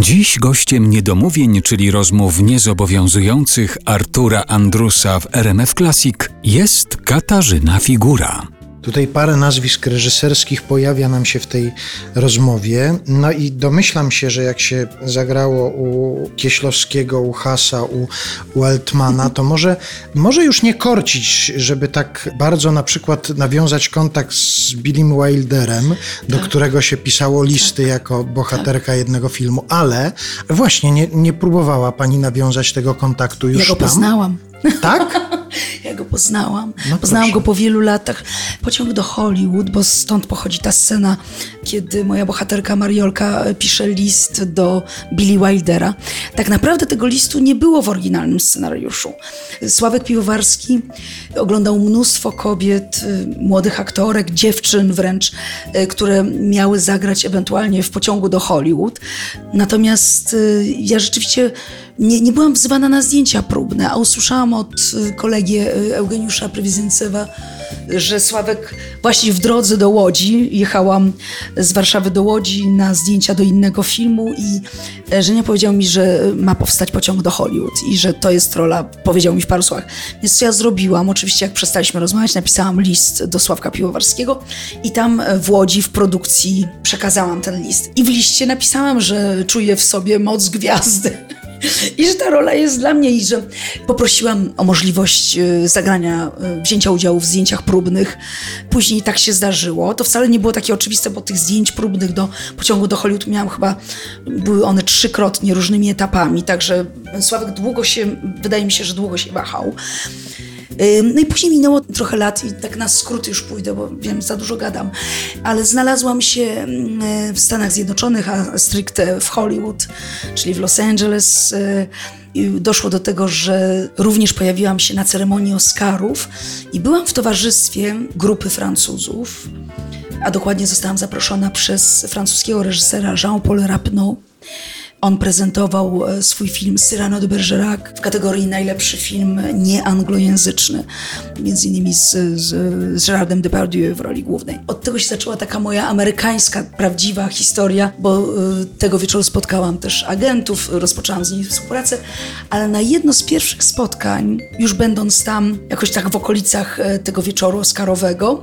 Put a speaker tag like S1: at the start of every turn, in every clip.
S1: Dziś gościem niedomówień, czyli rozmów niezobowiązujących Artura Andrusa w RMF Classic jest Katarzyna Figura.
S2: Tutaj parę nazwisk reżyserskich pojawia nam się w tej rozmowie. No i domyślam się, że jak się zagrało u Kieślowskiego, u Hasa, u, u Altmana, to może, może już nie korcić, żeby tak bardzo na przykład nawiązać kontakt z Billym Wilderem, do
S3: Tak.
S2: którego się pisało listy jako bohaterka jednego filmu, ale właśnie nie, nie próbowała pani nawiązać tego kontaktu już
S3: Ja go
S2: tam?
S3: poznałam.
S2: Tak?
S3: Ja go poznałam.
S2: No
S3: poznałam go po wielu latach. Pociąg do Hollywood, bo stąd pochodzi ta scena, kiedy moja bohaterka Mariolka pisze list do Billy Wildera. Tak naprawdę tego listu nie było w oryginalnym scenariuszu. Sławek Piwowarski oglądał mnóstwo kobiet, y, młodych aktorek, dziewczyn wręcz, y, które miały zagrać ewentualnie w pociągu do Hollywood. Natomiast ja rzeczywiście nie, nie byłam wzywana na zdjęcia próbne, a usłyszałam od y, y, Eugeniusza Prywizyncewa, że Sławek właśnie w drodze do Łodzi, jechałam z Warszawy do Łodzi na zdjęcia do innego filmu i e, Żenia powiedział mi, że ma powstać pociąg do Hollywood i że to jest rola, powiedział mi w paru słowach. Więc ja zrobiłam? Oczywiście jak przestaliśmy rozmawiać, napisałam list do Sławka Piwowarskiego i tam e, w Łodzi w produkcji przekazałam ten list. I w liście napisałam, że czuję w sobie moc gwiazdy. I że ta rola jest dla mnie i że poprosiłam o możliwość e, zagrania, e, wzięcia udziału w zdjęciach próbnych. Później tak się zdarzyło. To wcale nie było takie oczywiste, bo tych zdjęć próbnych do pociągu do Hollywood miałam chyba, były one trzykrotnie różnymi etapami, także Sławek długo się, wydaje mi się, że długo się wahał. No i później minęło trochę lat i tak na skróty już pójdę, bo wiem, za dużo gadam, ale znalazłam się w Stanach Zjednoczonych, a stricte w Hollywood, czyli w Los Angeles. y, I doszło do tego, że również pojawiłam się na ceremonii Oscarów i byłam w towarzystwie grupy Francuzów, a dokładnie zostałam zaproszona przez francuskiego reżysera Jean-Paul Rapneau. On prezentował e, swój film Cyrano de Bergerac w kategorii najlepszy film nieanglojęzyczny, między innymi z, z, z Gerardem Depardieu w roli głównej. Od tego się zaczęła taka moja amerykańska, prawdziwa historia, bo e, tego wieczoru spotkałam też agentów, rozpoczęłam z nimi współpracę, ale na jedno z pierwszych spotkań, już będąc tam jakoś tak w okolicach e, tego wieczoru oscarowego,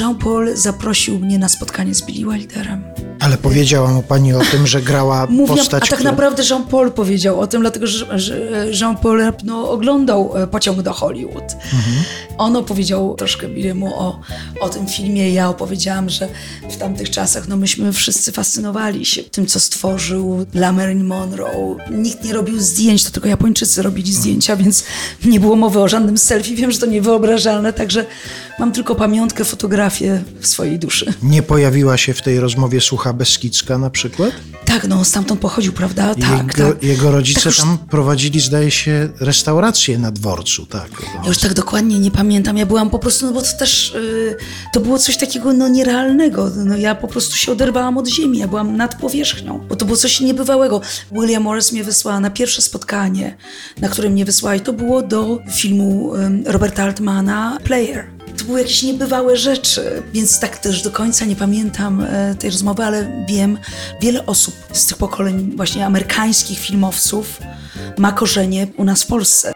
S3: Jean-Paul zaprosił mnie na spotkanie z Billy Wilderem.
S2: Ale powiedziała mu pani o tym, że grała
S3: Mówiłam,
S2: postać,
S3: a tak
S2: która-
S3: naprawdę Jean-Paul powiedział o tym, dlatego że, Jean-Paul no, oglądał e, pociąg do Hollywood. On opowiedział troszkę Billy'emu o, o tym filmie. Ja opowiedziałam, że w tamtych czasach no, myśmy wszyscy fascynowali się tym, co stworzył dla Marilyn Monroe. Nikt nie robił zdjęć, to tylko Japończycy robili zdjęcia, więc nie było mowy o żadnym selfie. Wiem, że to niewyobrażalne, także mam tylko pamiątkę, fotografię w swojej duszy.
S2: Nie pojawiła się w tej rozmowie Słucha Beskidzka na przykład?
S3: Tak, no stamtąd pochodził, prawda? Tak,
S2: jego,
S3: tak.
S2: jego rodzice
S3: Tak już-
S2: tam prowadzili, zdaje się, restaurację na dworcu, tak.
S3: Ja już tak dokładnie nie pamiętam. Ja byłam po prostu, no bo to też y, to było coś takiego no, nierealnego. No, ja po prostu się oderwałam od ziemi, ja byłam nad powierzchnią, bo to było coś niebywałego. William Morris mnie wysłała na pierwsze spotkanie, na które mnie wysłała i to było do filmu ym, Roberta Altmana Player. To były jakieś niebywałe rzeczy, więc tak też do końca nie pamiętam e, tej rozmowy, ale wiem, wiele osób z tych pokoleń właśnie amerykańskich filmowców ma korzenie u nas w Polsce.